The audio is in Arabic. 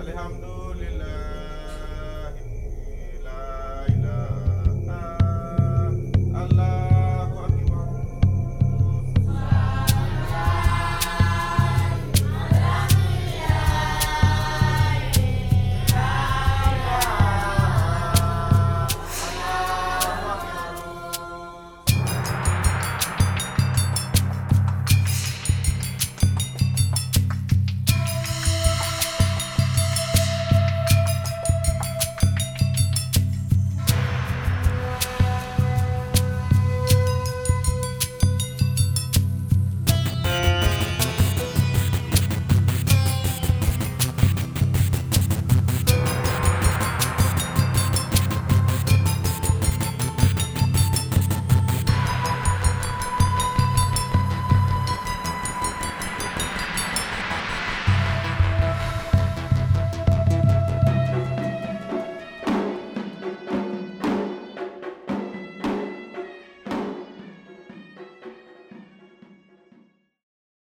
الحمد لله.